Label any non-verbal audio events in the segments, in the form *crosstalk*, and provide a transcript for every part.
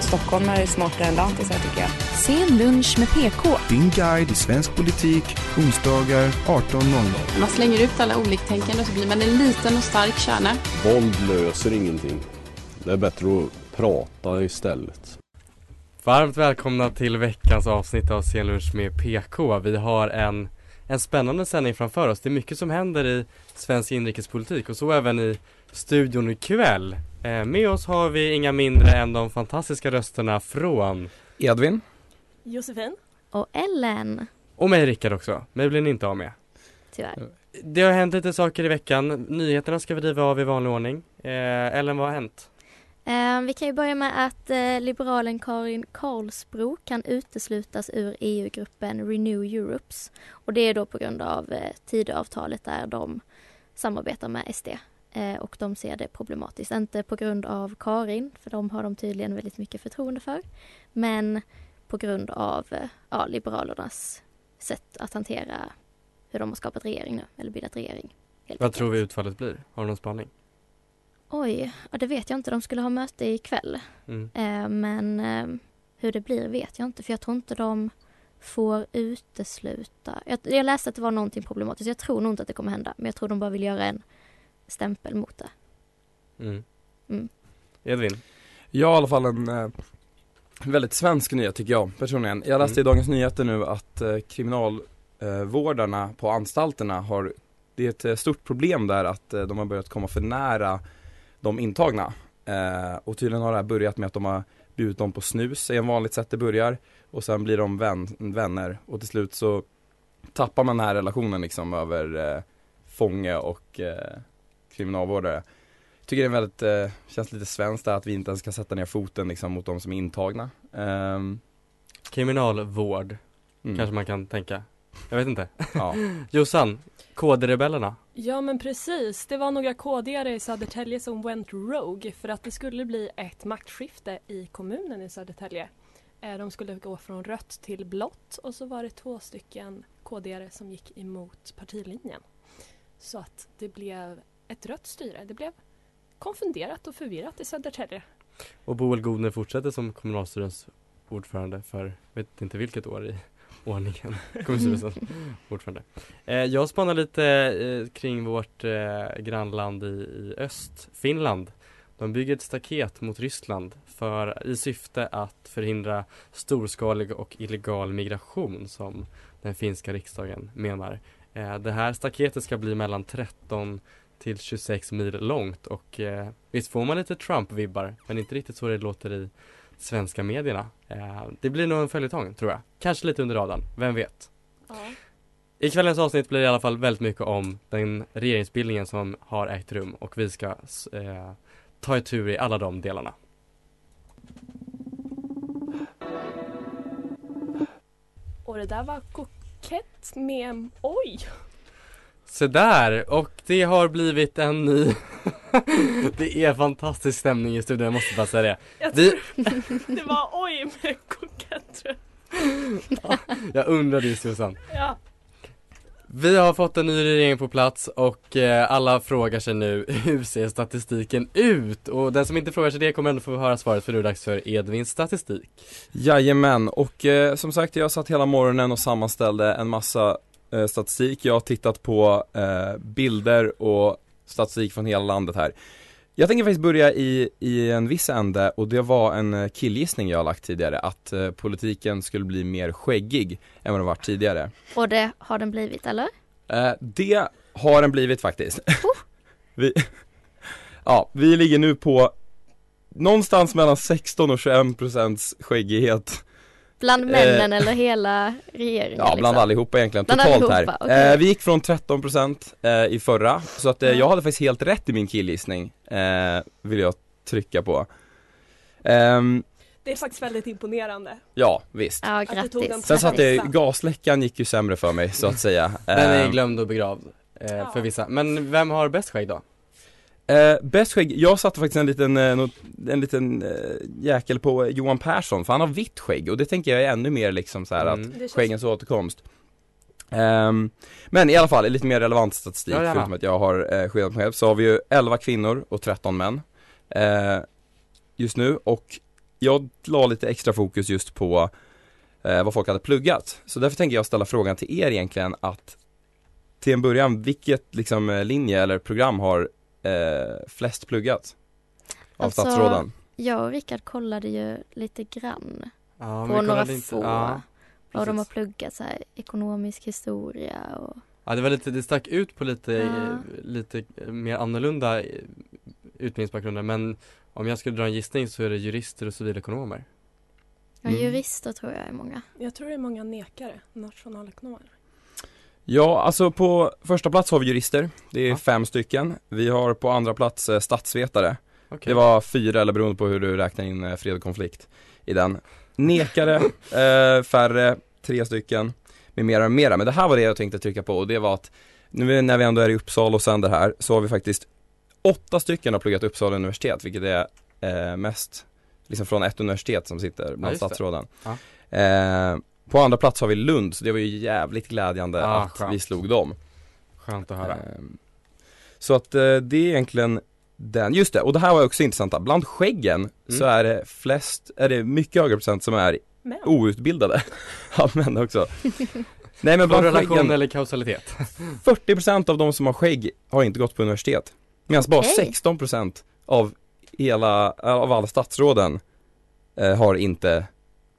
Stockholm är smartare än lantisar tycker jag. Sen lunch med PK. Din guide i svensk politik, onsdagar 18.00. Man slänger ut alla oliktänkande så blir man en liten och stark kärna. Våld löser ingenting. Det är bättre att prata istället. Varmt välkomna till veckans avsnitt av Scenlunch med PK. Vi har en, en spännande sändning framför oss. Det är mycket som händer i svensk inrikespolitik och så även i studion ikväll. Eh, med oss har vi inga mindre än de fantastiska rösterna från Edvin Josefin? Och Ellen. och mig Rickard också. Mig blir ni inte av med. Tyvärr. Det har hänt lite saker i veckan. Nyheterna ska vi driva av i vanlig ordning. Eh, Ellen, vad har hänt? Eh, vi kan ju börja med att eh, liberalen Karin Karlsbro kan uteslutas ur EU-gruppen Renew Europes. Och det är då på grund av eh, Tidöavtalet där de samarbetar med SD. Eh, och de ser det problematiskt, inte på grund av Karin, för de har de tydligen väldigt mycket förtroende för. Men på grund av eh, ja, Liberalernas sätt att hantera hur de har skapat regering nu, eller bildat regering. Vad enkelt. tror vi utfallet blir? Har du någon spaning? Oj, ja, det vet jag inte. De skulle ha möte ikväll. Mm. Eh, men eh, hur det blir vet jag inte för jag tror inte de får utesluta. Jag, jag läste att det var någonting problematiskt. Jag tror nog inte att det kommer hända men jag tror de bara vill göra en stämpel mot det. Mm. Mm. Edvin? Jag har i alla fall en eh, väldigt svensk nyhet tycker jag personligen. Jag läste Mm. i Dagens Nyheter nu att eh, kriminalvårdarna på anstalterna har Det är ett eh, stort problem där att eh, de har börjat komma för nära de intagna. Eh, och tydligen har det här börjat med att de har bjudit dem på snus, är en vanligt sätt det börjar. Och sen blir de vän, vänner och till slut så tappar man den här relationen liksom över eh, fånge och eh, kriminalvårdare. Tycker det är väldigt, eh, känns lite svenskt där att vi inte ens kan sätta ner foten liksom mot de som är intagna. Ehm, Kriminalvård, mm, kanske man kan tänka. Jag vet inte. ja. *laughs* Jossan, KD-rebellerna. Ja men precis, det var några KD-are i Södertälje som went rogue för att det skulle bli ett maktskifte i kommunen i Södertälje. Eh, De skulle gå från rött till blått och så var det två stycken KD-are som gick emot partilinjen. Så att det blev ett rött styre. Det blev konfunderat och förvirrat i Södertälje. Och Boel Godner fortsätter som kommunalstyrelsens ordförande för, vet inte vilket år i *laughs* ordningen, kommunstyrelsens *laughs* ordförande. Eh, jag spanar lite eh, kring vårt eh, grannland i, i öst, Finland. De bygger ett staket mot Ryssland för, i syfte att förhindra storskalig och illegal migration som den finska riksdagen menar. Eh, det här staketet ska bli mellan 13 till 26 mil långt och eh, visst får man lite Trump-vibbar men inte riktigt så det låter i svenska medierna. Eh, det blir nog en följetong tror jag. Kanske lite under radarn, vem vet? I kvällens avsnitt blir det i alla fall väldigt mycket om den regeringsbildningen som har ägt rum och vi ska eh, ta tur i alla de delarna. Och det där var kokett med, oj! Så där och det har blivit en ny *laughs* Det är fantastisk stämning i studion, jag måste bara säga det. Jag Vi, *laughs* Det var oj med tror jag. *laughs* jag undrade ju Susanne. Ja. Vi har fått en ny regering på plats och eh, alla frågar sig nu hur ser statistiken ut? Och den som inte frågar sig det kommer ändå få höra svaret för nu är det dags för Edvins statistik. Jajamän, och eh, som sagt jag satt hela morgonen och sammanställde en massa eh, statistik. Jag har tittat på eh, bilder och statistik från hela landet här. Jag tänker faktiskt börja i, i en viss ände och det var en eh, killgissning jag har lagt tidigare att eh, politiken skulle bli mer skäggig än vad den varit tidigare. Och det har den blivit, eller? Eh, det har den blivit faktiskt. *laughs* vi, ja, vi ligger nu på någonstans mellan 16 och 21 procents skäggighet. Bland männen eller hela regeringen? Ja, bland liksom? allihopa egentligen, Bland totalt allihopa, här. okej. Eh, vi gick från 13 procent eh, i förra, så att eh, Ja. jag hade faktiskt helt rätt i min killgissning, eh, vill jag trycka på. Ehm, Det är faktiskt väldigt imponerande. Ja, visst. Ja, Att du tog den grattis. Sen så att det, gasläckan gick ju sämre för mig så att säga. Den är Eh, glömd och begravd eh, Ja. för vissa. Men vem har bäst skägg då? Eh, bäst skägg, jag satte faktiskt en liten, eh, en liten eh, jäkel på Johan Persson för han har vitt skägg och det tänker jag är ännu mer liksom så här Mm. att skäggens återkomst. Ehm, men i alla fall, lite mer relevant statistik Ja, förutom att jag har eh, skyddat mig själv så har vi ju 11 kvinnor och 13 män eh, just nu och jag la lite extra fokus just på eh, vad folk hade pluggat. Så därför tänker jag ställa frågan till er egentligen att till en början, vilket liksom eh, linje eller program har eh, flest pluggat? Av Alltså, statsråden? Jag och Rickard kollade ju lite grann Ja, på några inte- få. Ja, vad de har pluggat så här, ekonomisk historia och ja det var lite, det stack ut på lite, Ja. lite mer annorlunda utbildningsbakgrunder men om jag skulle dra en gissning så är det jurister och civilekonomer. ja, Mm. jurister tror jag är många. Jag tror det är många nekare, nationalekonomer. Ja, alltså på första plats har vi jurister, det är Ja. fem stycken. Vi har på andra plats eh, statsvetare. Okej. Det var fyra eller beroende på hur du räknar in eh, fred och konflikt i den. Nekare, *laughs* eh, färre, tre stycken, med mera och mera. Men det här var det jag tänkte trycka på och det var att nu när vi ändå är i Uppsala och sänder här så har vi faktiskt åtta stycken har pluggat Uppsala universitet vilket är eh, mest liksom från ett universitet som sitter Ja, bland det. statsråden. Ja. Eh, på andra plats har vi Lund så det var ju jävligt glädjande Ja, att skönt. vi slog dem. Skönt att höra. Ehm, Så att eh, det är egentligen den, just det, och det här var också intressant, bland skäggen så Mm. är det flest, är det mycket högre procent som är Men outbildade *laughs* Ja män också Nej men bland Korrelation skäggen, eller kausalitet? *laughs* 40% av de som har skägg har inte gått på universitet Medan bara Okej. 16% av hela, av alla statsråden eh, har inte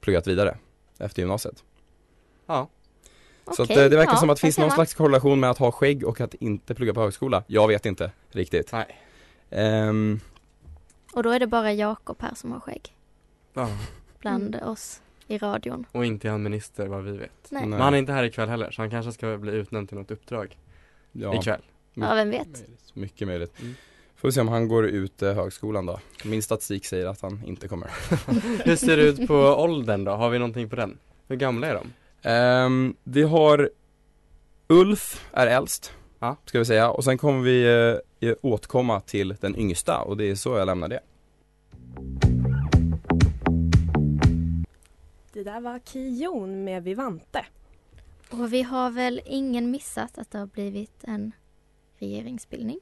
pluggat vidare efter gymnasiet Ja. Så att, Okej, eh, det verkar ja, som att det finns någon slags korrelation med att ha skägg och att inte plugga på högskola Jag vet inte riktigt Nej. Ehm, Och då är det bara Jakob här som har skägg Ja. bland oss i radion. Och inte är han minister vad vi vet. Nej. Men han är inte här ikväll heller så han kanske ska bli utnämnd till något uppdrag ja, ikväll. Ja, vem vet? möjligt, mycket möjligt Mm. Får vi se om han går ut eh, högskolan då Min statistik säger att han inte kommer *laughs* Hur ser det ut på åldern då? Har vi någonting på den? Hur gamla är de? Ehm, Vi har Ulf är äldst Ja. Ska vi säga och sen kommer vi eh, återkomma till den yngsta och det är så jag lämnar det det där var Kijon med Vivante. Och vi har väl ingen missat att det har blivit en regeringsbildning?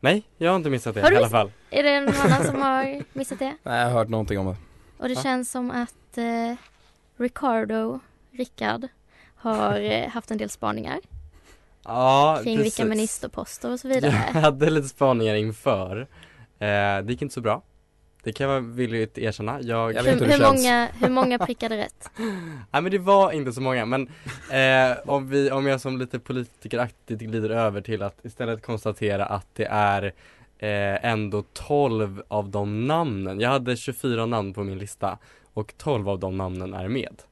Nej, jag har inte missat det Har du i alla fall. Är det någon annan som *laughs* har missat det? Nej jag har hört någonting om det Och det Va? känns som att eh, Ricardo, Rickard, har eh, haft en del spaningar Ja, kring precis. vilka ministerposter och så *laughs* Jag vidare. hade lite spaningar inför. Eh, det gick inte så bra. Det kan jag vara villigt erkänna. Jag, Jag vet Hur, hur hur, många, hur många *laughs* prickade rätt? Nej men det var inte så många men eh, om, vi, om jag som lite politikeraktigt glider över till att istället konstatera att det är eh, ändå 12 av de namnen, jag hade 24 namn på min lista och 12 av de namnen är med.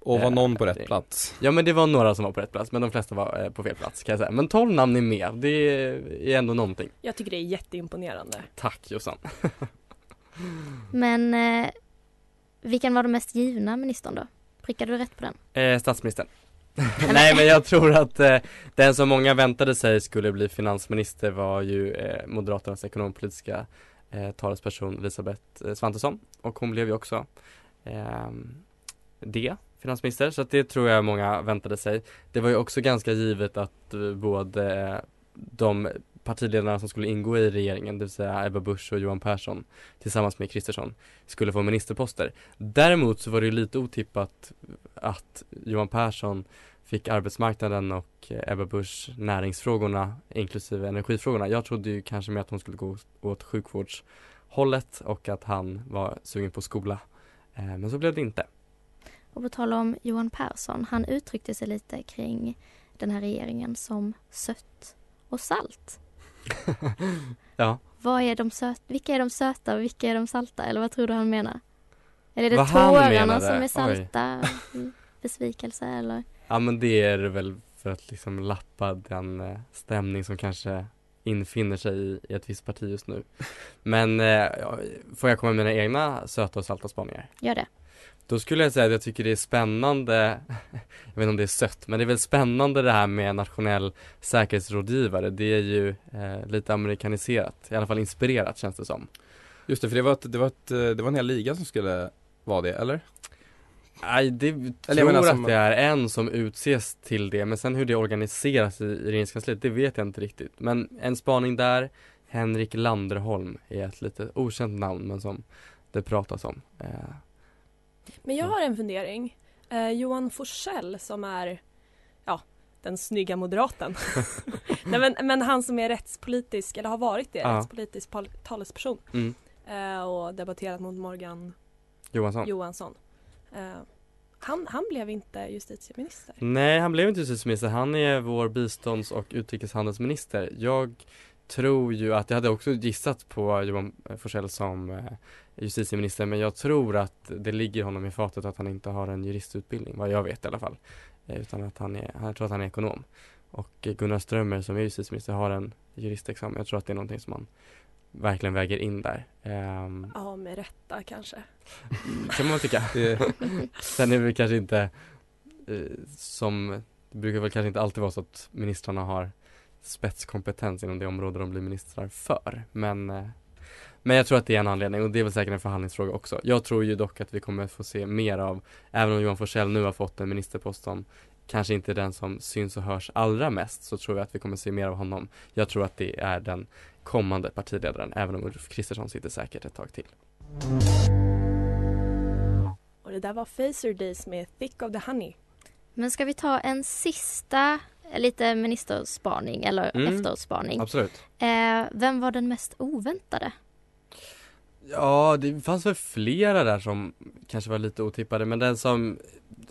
Och var Eh, någon på det- rätt plats Ja men det var några som var på rätt plats men de flesta var eh, på fel plats kan jag säga. Men 12 namn är med, det är ändå någonting. Jag tycker det är jätteimponerande. Tack Jossan. *laughs* Men eh, vilken var den mest givna ministern då? Prickade du rätt på den? Eh, statsministern. *laughs* Nej men jag tror att eh, den som många väntade sig skulle bli finansminister var ju eh, Moderaternas ekonompolitiska eh, talesperson Elisabeth eh, Svantesson och hon blev ju också eh, det, finansminister, så att det tror jag många väntade sig. Det var ju också ganska givet att eh, både de partiledarna som skulle ingå i regeringen, det vill säga Ebba Busch och Johan Persson tillsammans med Kristersson skulle få ministerposter. Däremot så var det ju lite otippat att Johan Persson fick arbetsmarknaden och Ebba Busch näringsfrågorna inklusive energifrågorna. Jag trodde ju kanske mer att hon skulle gå åt sjukvårdshållet och att han var sugen på skola. Eh, men så blev det inte. Och på tal om Johan Persson, han uttryckte sig lite kring den här regeringen som sött och salt. *laughs* Ja, Vad är de söt, vilka är de söta och vilka är de salta? Eller vad tror du han menar? Eller är det Vad tårarna som är salta? Mm, Besvikelse eller? ja men det är väl för att liksom lappa den eh, stämning som kanske infinner sig i, i ett visst parti just nu. Men eh, får jag komma med mina egna söta och salta spaningar? Gör det. Då skulle jag säga att jag tycker det är spännande, *laughs* jag vet inte om det är sött, men det är väl spännande det här med nationell säkerhetsrådgivare. Det är ju eh, lite amerikaniserat, i alla fall inspirerat känns det som. Just det, för det var, ett, det, var ett, det var en hel liga som skulle vara det, eller? Nej, det Eller tror menar att som- det är en som utses till det, men sen hur det organiseras i, i regeringskansliet, det vet jag inte riktigt. Men en spaning där, Henrik Landerholm är ett lite okänt namn, men som det pratas om. Eh, Men jag har en fundering. Eh, Johan Forsell som är ja, den snygga moderaten. *laughs* *laughs* Nej, men, men han som är rättspolitisk, eller har varit det, Ja. rättspolitisk talesperson mm. eh, och debatterat mot Morgan Johansson. Johansson. Eh, han, han blev inte justitieminister. Nej, han blev inte justitieminister. Han är vår bistånds och utrikeshandelsminister. Jag tror ju att, jag hade också gissat på Johan Forssell som eh, justitieminister, men jag tror att det ligger honom i fatet att han inte har en juristutbildning, vad jag vet i alla fall. Eh, utan att han är, jag tror att han är ekonom. Och Gunnar Strömmer som är justitieminister har en juristexamen. Jag tror att det är någonting som man verkligen väger in där. Ehm, Ja, med rätta kanske. kan man tycka. *laughs* Sen är det kanske inte eh, som, det brukar väl kanske inte alltid vara så att ministrarna har spetskompetens inom det område de blir ministrar för. Men, eh, men jag tror att det är en anledning och det är väl säkert en förhandlingsfråga också. Jag tror ju dock att vi kommer få se mer av, även om Johan Forssell nu har fått en ministerpost som kanske inte är den som syns och hörs allra mest så tror jag att vi kommer se mer av honom. Jag tror att det är den kommande partiledaren, även om Ulf Kristersson sitter säkert ett tag till. Och det där var Facer Days med Thick of the Honey. Men ska vi ta en sista lite ministerspaning eller Mm. efterspaning? Absolut. Eh, vem var den mest oväntade? Ja, det fanns väl flera där som kanske var lite otippade men den som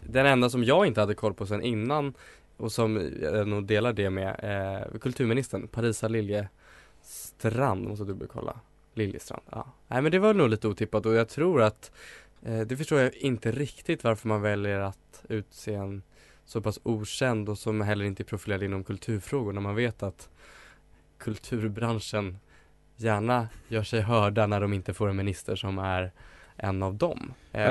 Den enda som jag inte hade koll på sen innan och som jag nog delar det med eh, kulturministern Parisa Liljestrand, måste dubbelkolla Liljestrand, ja. Nej men det var nog lite otippat och jag tror att eh, Det förstår jag inte riktigt varför man väljer att utse en så pass okänd och som heller inte är profilerad inom kulturfrågor när man vet att kulturbranschen gärna gör sig hörda när de inte får en minister som är en av dem. Eh,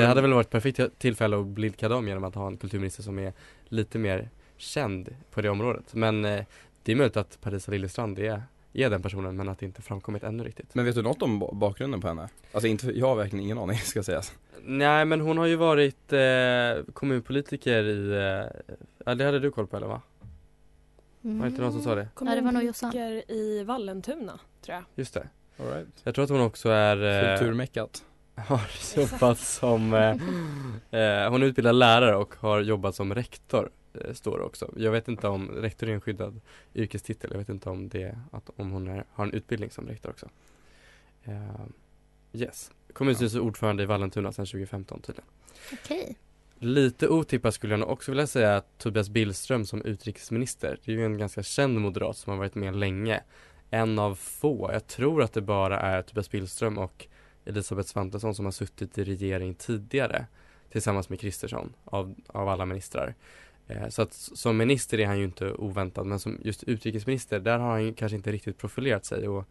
det hade väl varit ett perfekt tillfälle att blidka dem genom att ha en kulturminister som är lite mer känd på det området. Men eh, det är möjligt att Parisa Liljestrand är, är den personen men att det inte framkommit ännu riktigt. Men vet du något om ba- bakgrunden på henne? Alltså inte, jag har verkligen ingen aning *laughs* ska sägas. Nej men hon har ju varit eh, kommunpolitiker i, eh, ja det hade du koll på eller va? Var det inte någon som sa det? Ja, det var nog Jossan. I Vallentuna, tror jag. Just det. All right. Jag tror att hon också är eh, Kulturmeckat. *laughs* har jobbat som, eh, eh, hon är utbildad lärare och har jobbat som rektor, eh, står det också. Jag vet inte om, rektor är en skyddad yrkestitel, jag vet inte om det, att, om hon är, har en utbildning som rektor också. Eh, yes, kommunstyrelsens ordförande i Vallentuna sedan 2015 tydligen. Okej. Lite otippat skulle jag nog också vilja säga att Tobias Billström som utrikesminister, det är ju en ganska känd moderat som har varit med länge. En av få, jag tror att det bara är Tobias Billström och Elisabeth Svantesson som har suttit i regering tidigare tillsammans med Kristersson av, av alla ministrar. Eh, så att som minister är han ju inte oväntad men som just utrikesminister där har han ju kanske inte riktigt profilerat sig och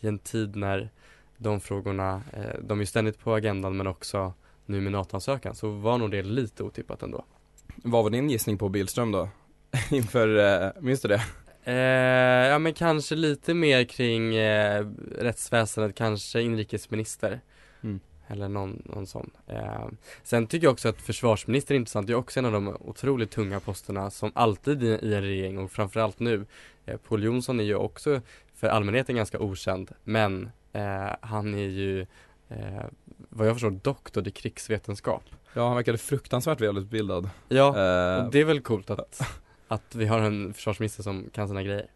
i en tid när de frågorna, eh, de är ju ständigt på agendan men också nu med NATO-ansökan så var nog det lite otippat ändå. Vad var din gissning på Billström då? *laughs* Inför, eh, minns du det? Eh, ja men kanske lite mer kring eh, rättsväsendet, kanske inrikesminister. Mm. Eller någon, någon sån. Eh, sen tycker jag också att försvarsminister är intressant. Det är också en av de otroligt tunga posterna som alltid i, i en regering och framförallt nu. Eh, Paul Jonsson är ju också för allmänheten ganska okänd men eh, han är ju eh, vad jag förstår doktor i krigsvetenskap. Ja, han verkade fruktansvärt välutbildad. Ja, Eh, och det är väl coolt att, *laughs* att vi har en försvarsminister som kan sina grejer.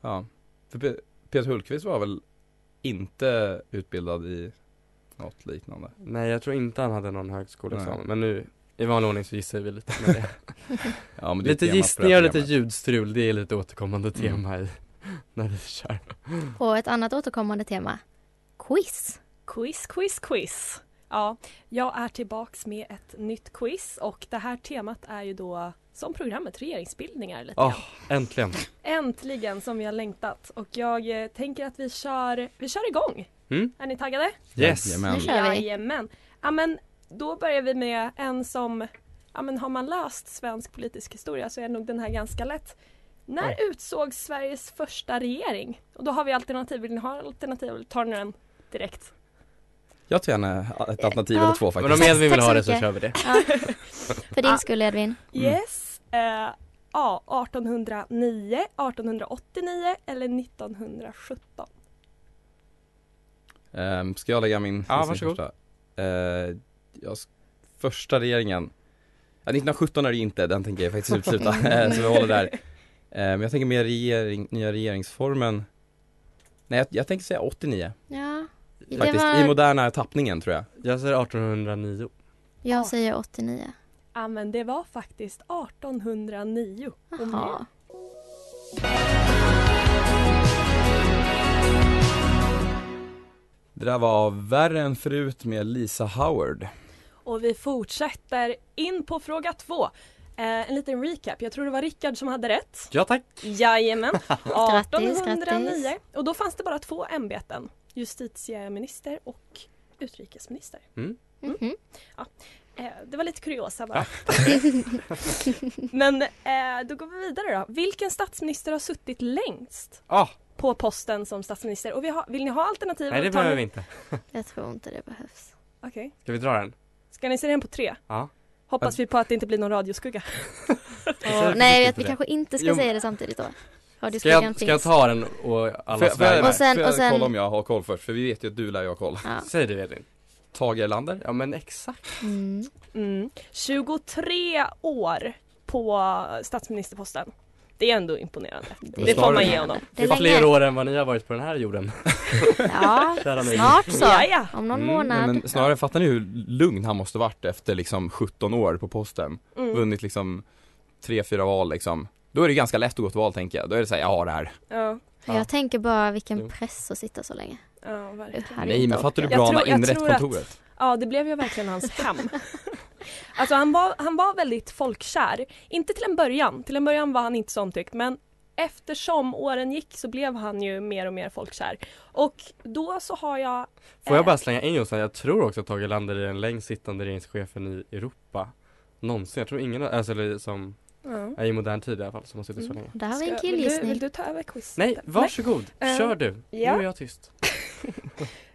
Ja. För Pe- Peter Hultqvist var väl inte utbildad i något liknande? Nej jag tror inte han hade någon högskoleexamen Nej. men nu i vanlig ordning så gissar vi lite med det. *laughs* Ja, men det lite gissningar och lite ljudstrul, det är lite återkommande Mm. tema i *laughs* när vi kör. Och ett annat återkommande tema. Quiz. Quiz, quiz, quiz. Ja, jag är tillbaks med ett nytt quiz och det här temat är ju då som programmet regeringsbildningar lite Ja, grann. äntligen. Äntligen som vi har längtat och jag eh, tänker att vi kör, vi kör igång. Mm. Är ni taggade? Yes! Jajamän. Nu kör vi. Jajamän. Ja men då börjar vi med en som, ja men har man läst svensk politisk historia så är nog den här ganska lätt. När Oj. utsågs Sveriges första regering? Och då har vi alternativ, vill ni ha alternativ eller tar ni den direkt? Jag tar gärna ett alternativ Ja. eller två Men faktiskt. om Edvin vill ha det så kör vi det. Ja. *laughs* För din Ah. skull Edvin. Mm. Yes. Eh, ja, 1809, 1889 eller 1917? Ehm, ska jag lägga min Ja, varsågod. första? Eh, jag, första regeringen ja, 1917 är det inte, den tänker jag faktiskt utesluta, *laughs* Eh, så vi håller där Men jag tänker mer regering, nya regeringsformen Nej jag, jag tänker säga 89 Ja, Faktiskt, var, i moderna tappningen tror jag Jag säger 1809. jag säger 89. Ja men det var faktiskt 1809. Och Jaha. Det där var värre än förut med Lisa Howard Och vi fortsätter in på fråga två. Eh, en liten recap. Jag tror det var Rickard som hade rätt. Ja tack! Jajamän. *laughs* Grattis, 1809. grattis. Och då fanns det bara två ämbeten. Justitieminister och utrikesminister. Mhm. Eh, det var lite kuriosa bara. *laughs* Men eh, då går vi vidare då. Vilken statsminister har suttit längst Ah, på posten som statsminister? Och vi har, vill ni ha alternativ? nej det ni- behöver vi inte. *laughs* Jag tror inte det behövs. Okej. Ska vi dra den? Ska ni se den på tre? Ja. Hoppas vi på att det inte blir någon radioskugga. *laughs* Och, nej, att vi kanske inte ska Jo. säga det samtidigt då. Ska Radioskuggan jag, ska jag ta den och alla jag, Sverige? Och sen- och sen- kolla om jag har koll först? För vi vet ju att du lär ju ha koll Ja. Säg det Edvin. Tage Erlander Ja men exakt. Mm. Mm. 23 år på statsministerposten. Det är ändå imponerande. Det Det är får man ge honom. Det är fler år än vad ni har varit på den här jorden. *laughs* Ja, *laughs* snart så. Ja, ja. Om någon Mm, månad. Nej, men snarare fattar ni hur lugn han måste varit efter liksom 17 år på posten Mm. Vunnit liksom 3-4 val liksom Då är det ganska lätt att gå till val tänker jag, då är det såhär, jag har det här Ja, Jag tänker bara vilken press att sitta så länge. ja, verkligen. Nej men fattar du bra han har inrett tror att- kontoret? Ja, det blev ju verkligen hans hem. *laughs* alltså han var, han var väldigt folkkär. Inte till en början. Till en början var han inte så omtyckt men eftersom åren gick så blev han ju mer och mer folkkär. Och då så har jag... Får jag eh, bara slänga in Jossan, jag tror också att Tage Erlander är den längst sittande regeringschefen i Europa Någonsin, jag tror ingen, alltså eller som, Ja. är i modern tid i alla fall som har suttit så Mm. länge Där har vi en Ska- vill, killgissning. vill du ta över quiz? Nej, varsågod, Eh, kör du, ja. nu är jag tyst *laughs*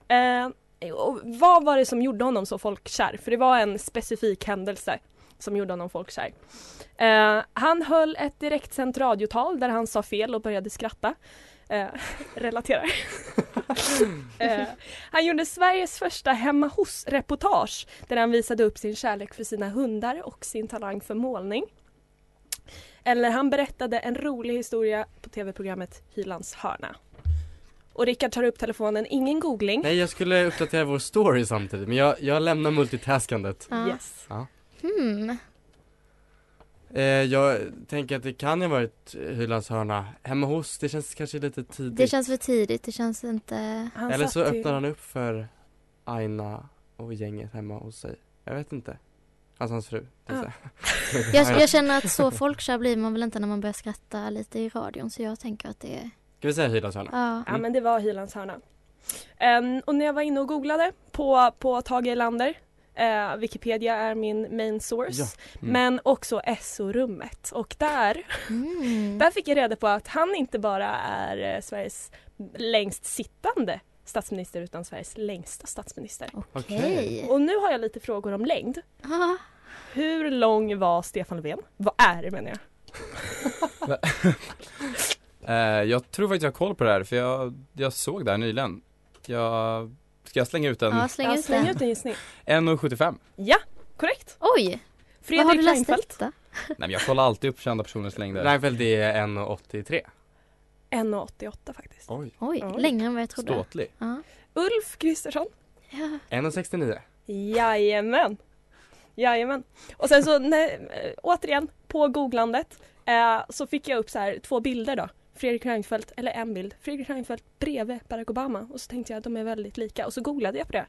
Eh, och vad var det som gjorde honom så folkkär? För det var en specifik händelse som gjorde honom folkkär. Eh, han höll ett direktsänt radiotal där han sa fel och började skratta. Eh, *laughs* relaterar. *laughs* eh, han gjorde Sveriges första hemma hos-reportage där han visade upp sin kärlek för sina hundar och sin talang för målning. Eller han berättade en rolig historia på tv-programmet Hylands hörna. Och Rickard tar upp telefonen, ingen googling. Nej jag skulle uppdatera vår story samtidigt men jag, jag lämnar multitaskandet Ja. Yes. Hmm. eh, Jag tänker att det kan ju ha varit Hylands hörna Hemma hos, det känns kanske lite tidigt Det känns för tidigt, det känns inte... Han Eller så satt ju- öppnar han upp för Aina och gänget hemma hos sig Jag vet inte Alltså hans fru Ja. *laughs* Jag, jag känner att så folkkär blir man väl inte när man börjar skratta lite i radion så jag tänker att det är... Ska vi säga Hylands hörna? Ja. Ja men det var Hylands hörna. Ehm, och när jag var inne och googlade på, på Tage Erlander eh, Wikipedia är min main source. Ja. Mm. Men också SO-rummet. Och där, Mm. där fick jag reda på att han inte bara är eh, Sveriges längst sittande statsminister utan Sveriges längsta statsminister. Okej. Och nu har jag lite frågor om längd. Ah, Hur lång var Stefan Löfven? Vad är det menar jag? *laughs* Eh, jag tror faktiskt jag har koll på det här för jag, jag såg det här nyligen jag, Ska jag slänga ut en? ja, släng Ja, ut släng ut en gissning. 1,75 Ja, korrekt. Oj! Vad har Fredrik du läst Reinfeldt. detta? Nej men jag kollar alltid upp kända personers längder Reinfeldt är 1,83 1,88 faktiskt. Oj Oj, Oj. längre än vad jag trodde. Ståtlig Ja. Ulf Kristersson. Ja. 1,69 Jajamän. Jajamän. Och sen så, när, äh, återigen, på googlandet eh, så fick jag upp så här två bilder då. Fredrik Reinfeldt, eller en bild. Fredrik Reinfeldt bredvid Barack Obama. Och så tänkte jag att de är väldigt lika. Och så googlade jag på det.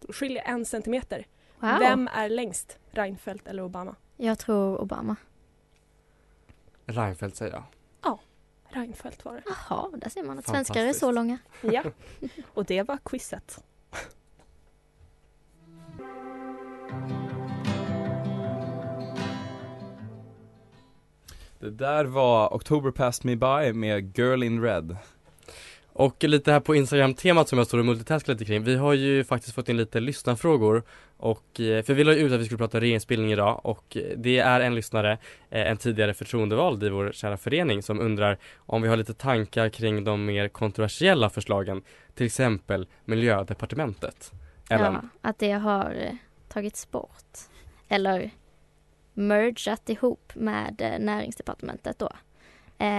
Då skiljer en centimeter. Wow. Vem är längst? Reinfeldt eller Obama? Jag tror Obama. Reinfeldt säger jag Reinfeldt var det. Jaha, där ser man att svenskar är så långa. Ja, *laughs* och det var quizet. Det där var October Passed Me By med Girl in Red och lite här på Instagram-temat som jag står och multitaskar lite kring. Vi har ju faktiskt fått in lite lyssnarfrågor och, eh, för vi la ut att vi skulle prata regeringsbildning idag och eh, det är en lyssnare, eh, en tidigare förtroendevald i vår kära förening som undrar om vi har lite tankar kring de mer kontroversiella förslagen, till exempel miljödepartementet. Ellen? Ja, att det har tagits bort. Eller mergat ihop med näringsdepartementet då.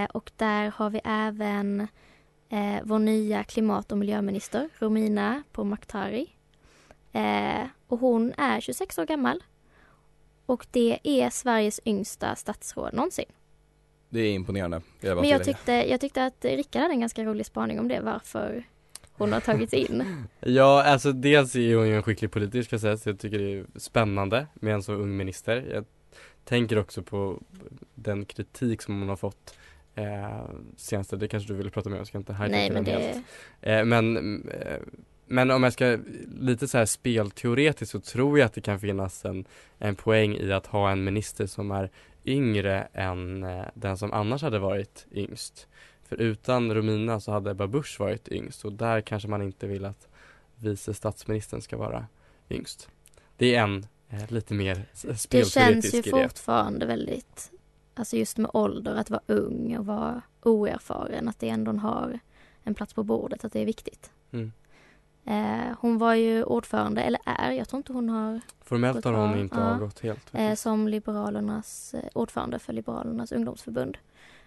och där har vi även eh, vår nya klimat och miljöminister Romina Pourmokhtari. Eh, och hon är 26 år gammal och det är Sveriges yngsta statsråd någonsin. Det är imponerande. Jag Men jag tyckte, jag tyckte att Rickard hade en ganska rolig spaning om det, varför hon har tagits in. *laughs* ja, alltså dels är hon ju en skicklig politiker ska sägas. Jag tycker det är spännande med en så ung minister. Jag tänker också på den kritik som hon har fått eh, senaste, det kanske du ville prata med om, jag ska inte Nej, men det... helt. Eh, men, eh, men om jag ska lite så här spelteoretiskt så tror jag att det kan finnas en, en poäng i att ha en minister som är yngre än eh, den som annars hade varit yngst. För utan Romina så hade Ebba Busch varit yngst och där kanske man inte vill att vice statsministern ska vara yngst. Det är en eh, lite mer spelteoretisk idé. Det känns ju fortfarande väldigt alltså just med ålder, att vara ung och vara oerfaren, att det ändå har en plats på bordet, att det är viktigt. Mm. Eh, hon var ju ordförande, eller är, jag tror inte hon har Formellt har hon inte ja, avgått helt. Eh, som Liberalernas eh, ordförande för Liberalernas ungdomsförbund.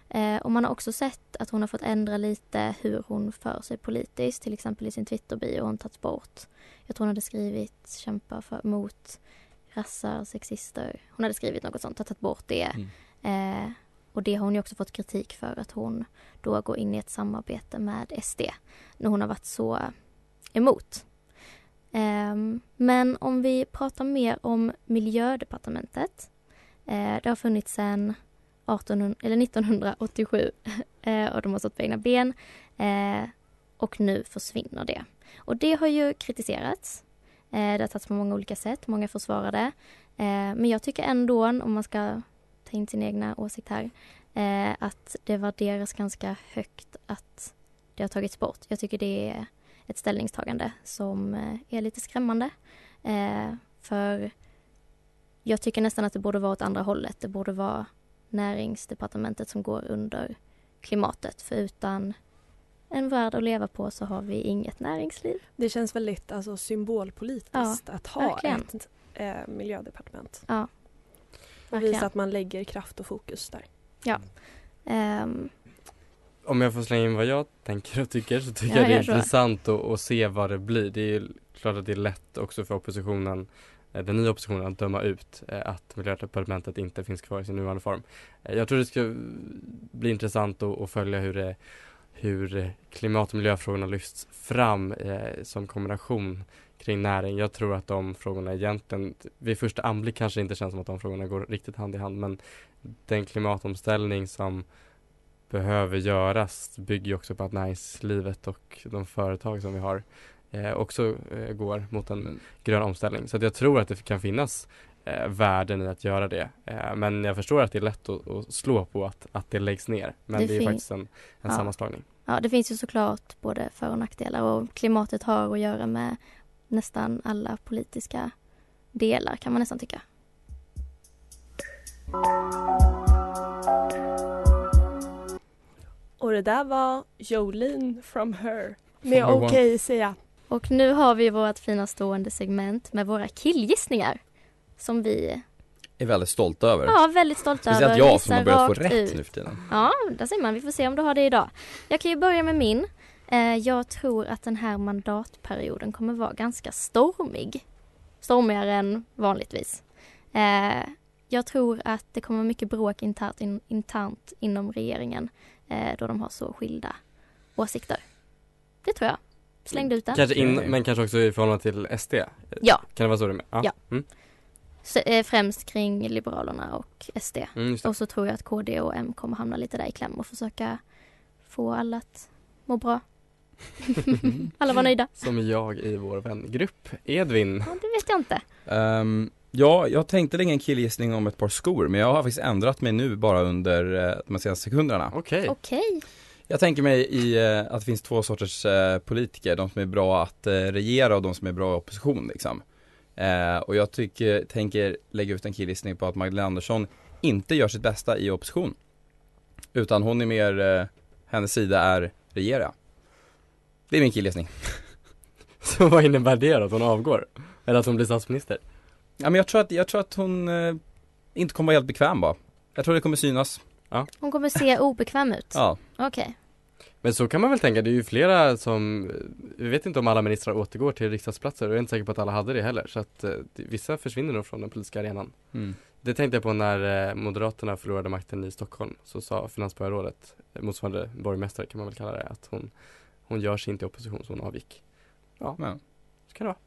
Eh, och man har också sett att hon har fått ändra lite hur hon för sig politiskt, till exempel i sin Twitter-bio har hon tagits bort. Jag tror hon hade skrivit kämpa för, mot rassar, sexister. Hon hade skrivit något sånt, har tagit bort det. Mm. Eh, och det har hon ju också fått kritik för att hon då går in i ett samarbete med SD när hon har varit så emot. Eh, men om vi pratar mer om miljödepartementet. Eh, det har funnits sedan 1800, eller 1987 *laughs* eh, och de har stått på egna ben eh, och nu försvinner det. Och det har ju kritiserats. Eh, det har tagits på många olika sätt, många försvarar det. Eh, men jag tycker ändå, om man ska ta in sin egna åsikt här, eh, att det värderas ganska högt att det har tagits bort. Jag tycker det är ett ställningstagande som eh, är lite skrämmande. Eh, för jag tycker nästan att det borde vara åt andra hållet. Det borde vara näringsdepartementet som går under klimatet. För utan en värld att leva på så har vi inget näringsliv. Det känns väldigt alltså, symbolpolitiskt ja, att ha verkligen. ett eh, miljödepartement. Ja, och visa att man lägger kraft och fokus där. Ja. Um. Om jag får slänga in vad jag tänker och tycker så tycker ja, jag det är intressant att, att, se vad det blir. Det är klart att det är lätt också för oppositionen eh, den nya oppositionen att döma ut eh, att miljödepartementet inte finns kvar i sin nuvarande form. Eh, jag tror det ska bli intressant att, att följa hur, det, hur klimat och miljöfrågorna lyfts fram eh, som kombination kring näring. Jag tror att de frågorna egentligen, vid första anblick kanske inte känns som att de frågorna går riktigt hand i hand men den klimatomställning som behöver göras bygger också på att näringslivet och de företag som vi har eh, också eh, går mot en mm. grön omställning. Så jag tror att det kan finnas eh, värden i att göra det. Eh, men jag förstår att det är lätt att, att, slå på att, att det läggs ner. Men det, det är faktiskt en, en ja. sammanslagning. Ja, det finns ju såklart både för och nackdelar och klimatet har att göra med nästan alla politiska delar kan man nästan tycka. Och det där var Jolene from her med Okej okay, säga. Och nu har vi vårt fina stående segment med våra killgissningar som vi är väldigt stolta över. Ja, väldigt stolta Speciellt över. Speciellt jag som har börjat få rätt ut. nu för tiden. Ja, där ser man. Vi får se om du har det idag. Jag kan ju börja med min. Eh, jag tror att den här mandatperioden kommer vara ganska stormig. Stormigare än vanligtvis. Eh, jag tror att det kommer vara mycket bråk internt, in, internt inom regeringen eh, då de har så skilda åsikter. Det tror jag. Slängde ut den. Kanske in, men kanske också i förhållande till SD? Ja. Kan det vara så du menar? Ja. ja. Mm. Eh, främst kring Liberalerna och SD. Mm, och så tror jag att KD och M kommer hamna lite där i kläm och försöka få alla att må bra. *laughs* alla var nöjda. Som jag i vår vängrupp. Edvin. Ja, det vet jag inte. Um, ja, jag tänkte lägga en killgissning om ett par skor men jag har faktiskt ändrat mig nu bara under uh, de senaste sekunderna. Okej. Okay. Okej. Jag tänker mig i uh, att det finns två sorters politiker, de som är bra att regera och de som är bra i opposition liksom. Och jag tycker, tänker lägga ut en killgissning på att Magdalena Andersson inte gör sitt bästa i opposition. Utan hon är mer, hennes sida är regera. Det är min killgissning. *laughs* Så vad innebär det då? Att hon avgår? Eller att hon blir statsminister? Ja men jag tror att, jag tror att hon eh, inte kommer vara helt bekväm bara. Jag tror det kommer synas. Ja. Hon kommer se obekväm ut? Ja. Okej. Okay. Men så kan man väl tänka, det är ju flera som, vi vet inte om alla ministrar återgår till riksdagsplatser och jag är inte säker på att alla hade det heller så att eh, vissa försvinner nog från den politiska arenan. Mm. Det tänkte jag på när eh, Moderaterna förlorade makten i Stockholm så sa finansborgarrådet, eh, motsvarande borgmästare kan man väl kalla det, att hon hon gör sig inte i opposition så hon avgick. Ja, ja. så kan det vara.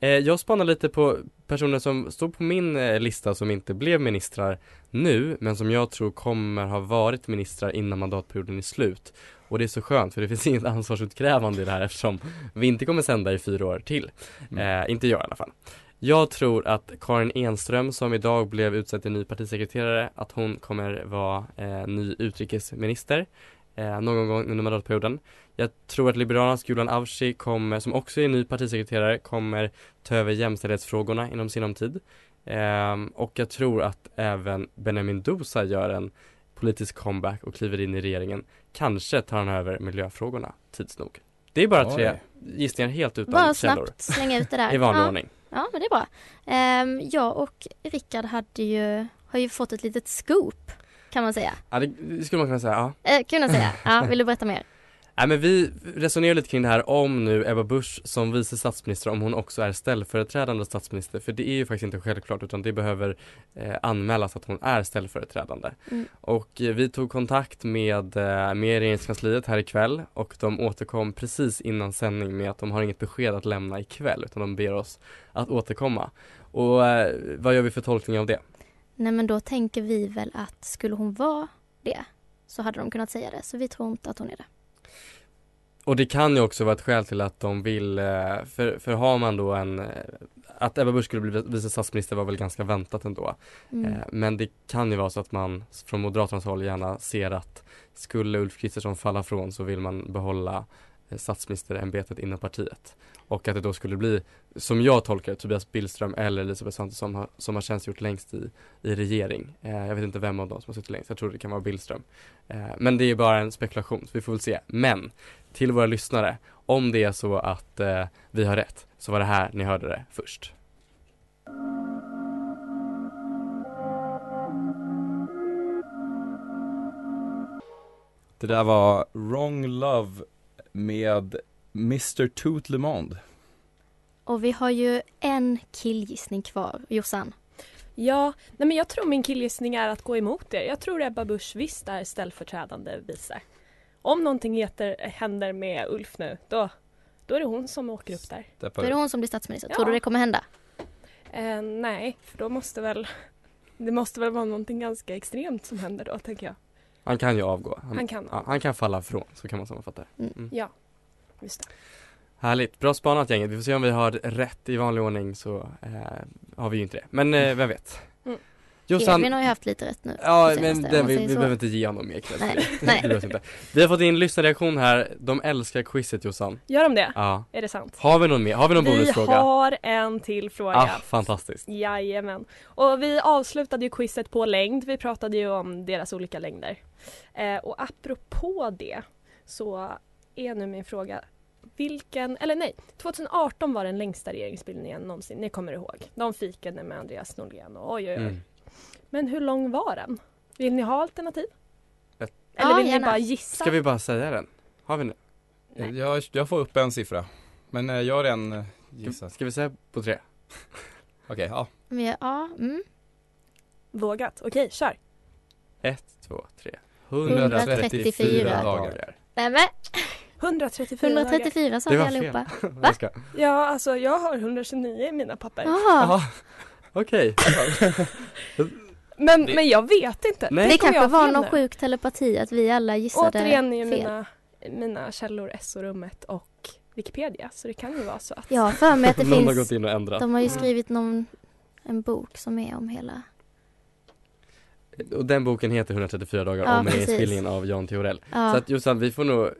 Eh, jag spanar lite på personer som stod på min eh, lista som inte blev ministrar nu men som jag tror kommer ha varit ministrar innan mandatperioden är slut. Och det är så skönt för det finns *laughs* inget ansvarsutkrävande i det här eftersom vi inte kommer sända i fyra år till. Mm. Eh, inte jag i alla fall. Jag tror att Karin Enström som idag blev utsedd till ny partisekreterare att hon kommer vara eh, ny utrikesminister eh, någon gång under mandatperioden. Jag tror att Liberalernas Gulan Avci kommer, som också är ny partisekreterare, kommer ta över jämställdhetsfrågorna inom sinom tid. Eh, och jag tror att även Benjamin Dosa gör en politisk comeback och kliver in i regeringen. Kanske tar han över miljöfrågorna tids nog. Det är bara Oj. tre gissningar helt utan bara källor. Bara snabbt slänga ut det där. *laughs* I vanlig ja. ordning. Ja, men det är bra. Um, jag och Rickard hade ju, har ju fått ett litet scoop kan man säga. Ja, det skulle man kunna säga, ja. Eh, kunna säga, ja. Vill du berätta mer? Nej men vi resonerar lite kring det här om nu Ebba Busch som vice statsminister om hon också är ställföreträdande statsminister för det är ju faktiskt inte självklart utan det behöver eh, anmälas att hon är ställföreträdande. Mm. Och eh, vi tog kontakt med, eh, med regeringskansliet här ikväll och de återkom precis innan sändning med att de har inget besked att lämna ikväll utan de ber oss att återkomma. Och eh, vad gör vi för tolkning av det? Nej men då tänker vi väl att skulle hon vara det så hade de kunnat säga det så vi tror inte att hon är det. Och det kan ju också vara ett skäl till att de vill, eh, för, för har man då en, eh, att Ebba Busch skulle bli vice statsminister var väl ganska väntat ändå. Mm. Eh, men det kan ju vara så att man från Moderaternas håll gärna ser att skulle Ulf Kristersson falla från så vill man behålla Eh, statsministerämbetet inom partiet. Och att det då skulle bli, som jag tolkar Tobias Billström eller Elisabeth Svantesson som har, som har tjänstgjort längst i, i regering. Eh, jag vet inte vem av dem som har suttit längst, jag tror det kan vara Billström. Eh, men det är bara en spekulation, så vi får väl se. Men till våra lyssnare, om det är så att eh, vi har rätt, så var det här ni hörde det först. Det där var Wrong Love med Mr Toot Le Monde. Och vi har ju en killgissning kvar, Jossan. Ja, nej men jag tror min killgissning är att gå emot er. Jag tror Ebba Busch visst är ställföreträdande vice. Om någonting heter, händer med Ulf nu, då, då är det hon som åker upp där. Då är det hon som blir statsminister. Ja. Tror du det kommer hända? Eh, nej, för då måste väl *laughs* det måste väl vara någonting ganska extremt som händer då, tänker jag. Han kan ju avgå. Han, han kan. Ja, han kan falla från, så kan man sammanfatta det. Mm. Mm. Ja, just det. Härligt, bra spanat gänget. Vi får se om vi har rätt i vanlig ordning så eh, har vi ju inte det. Men eh, vem vet. Jossan, Kevin har ju haft lite rätt nu. Ja, men den, vi, vi behöver inte ge honom mer cred Nej. *laughs* Nej. det inte. Vi har fått in lyssnarreaktion här. De älskar quizet Jossan. Gör de det? Ja. Är det sant? Har vi någon mer? Har vi någon vi bonusfråga? Vi har en till fråga. Ah, fantastiskt. Jajamän. Och vi avslutade ju quizet på längd. Vi pratade ju om deras olika längder. Eh, och apropå det så är nu min fråga vilken, eller nej, 2018 var den längsta regeringsbildningen någonsin, ni kommer ihåg. De fikade med Andreas Norlén och oj oj oj. Mm. Men hur lång var den? Vill ni ha alternativ? Ett... Eller vill ja, ni bara gissa? Ska vi bara säga den? Har vi nu? Jag, jag får upp en siffra. Men jag har en eh, gissat. Ska vi säga på tre? *laughs* Okej, okay, ja. Ja, mm. Vågat. Okej, okay, kör. Ett, två, tre. 134 dagar. Nämen! 134 134 sa vi allihopa. Va? Ja, alltså jag har 129 i mina papper. Jaha. Okej. *laughs* Men, Det- men jag vet inte. Nej. Det kommer kanske var fel någon nu. sjuk telepati att vi alla gissade Återigen är fel. mina, mina källor SO-rummet och Wikipedia så det kan ju vara så att har för mig att det *laughs* Någon har finns, gått in och ändrat. de har ju skrivit någon, en bok som är om hela Och den boken heter 134 dagar Ja, om precis. regeringsbildningen av Jan Theorell. Ja. Så att Jossan, vi får nog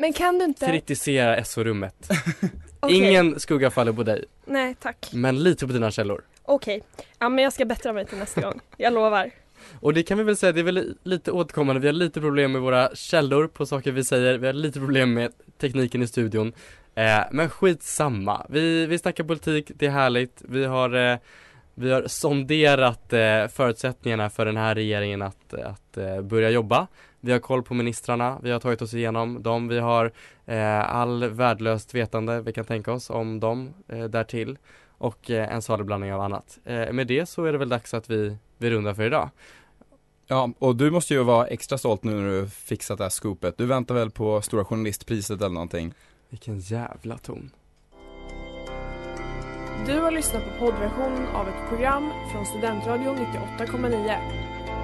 Men kan du inte? kritisera SO-rummet. *laughs* Okej. Ingen skugga faller på dig, Nej tack. men lite på dina källor. Okej. Ja men jag ska bättra mig till nästa gång. Jag lovar. Och det kan vi väl säga, det är väl lite återkommande, vi har lite problem med våra källor på saker vi säger, vi har lite problem med tekniken i studion. Eh, men skitsamma, vi, vi snackar politik, det är härligt, vi har eh, vi har sonderat eh, förutsättningarna för den här regeringen att, att eh, börja jobba. Vi har koll på ministrarna, vi har tagit oss igenom dem, vi har eh, all värdelöst vetande vi kan tänka oss om dem eh, därtill och eh, en salig blandning av annat. Eh, med det så är det väl dags att vi, vi rundar för idag. Ja, och du måste ju vara extra stolt nu när du fixat det här scoopet. Du väntar väl på Stora Journalistpriset eller någonting? Vilken jävla ton. Du har lyssnat på poddversion av ett program från Studentradion 98,9.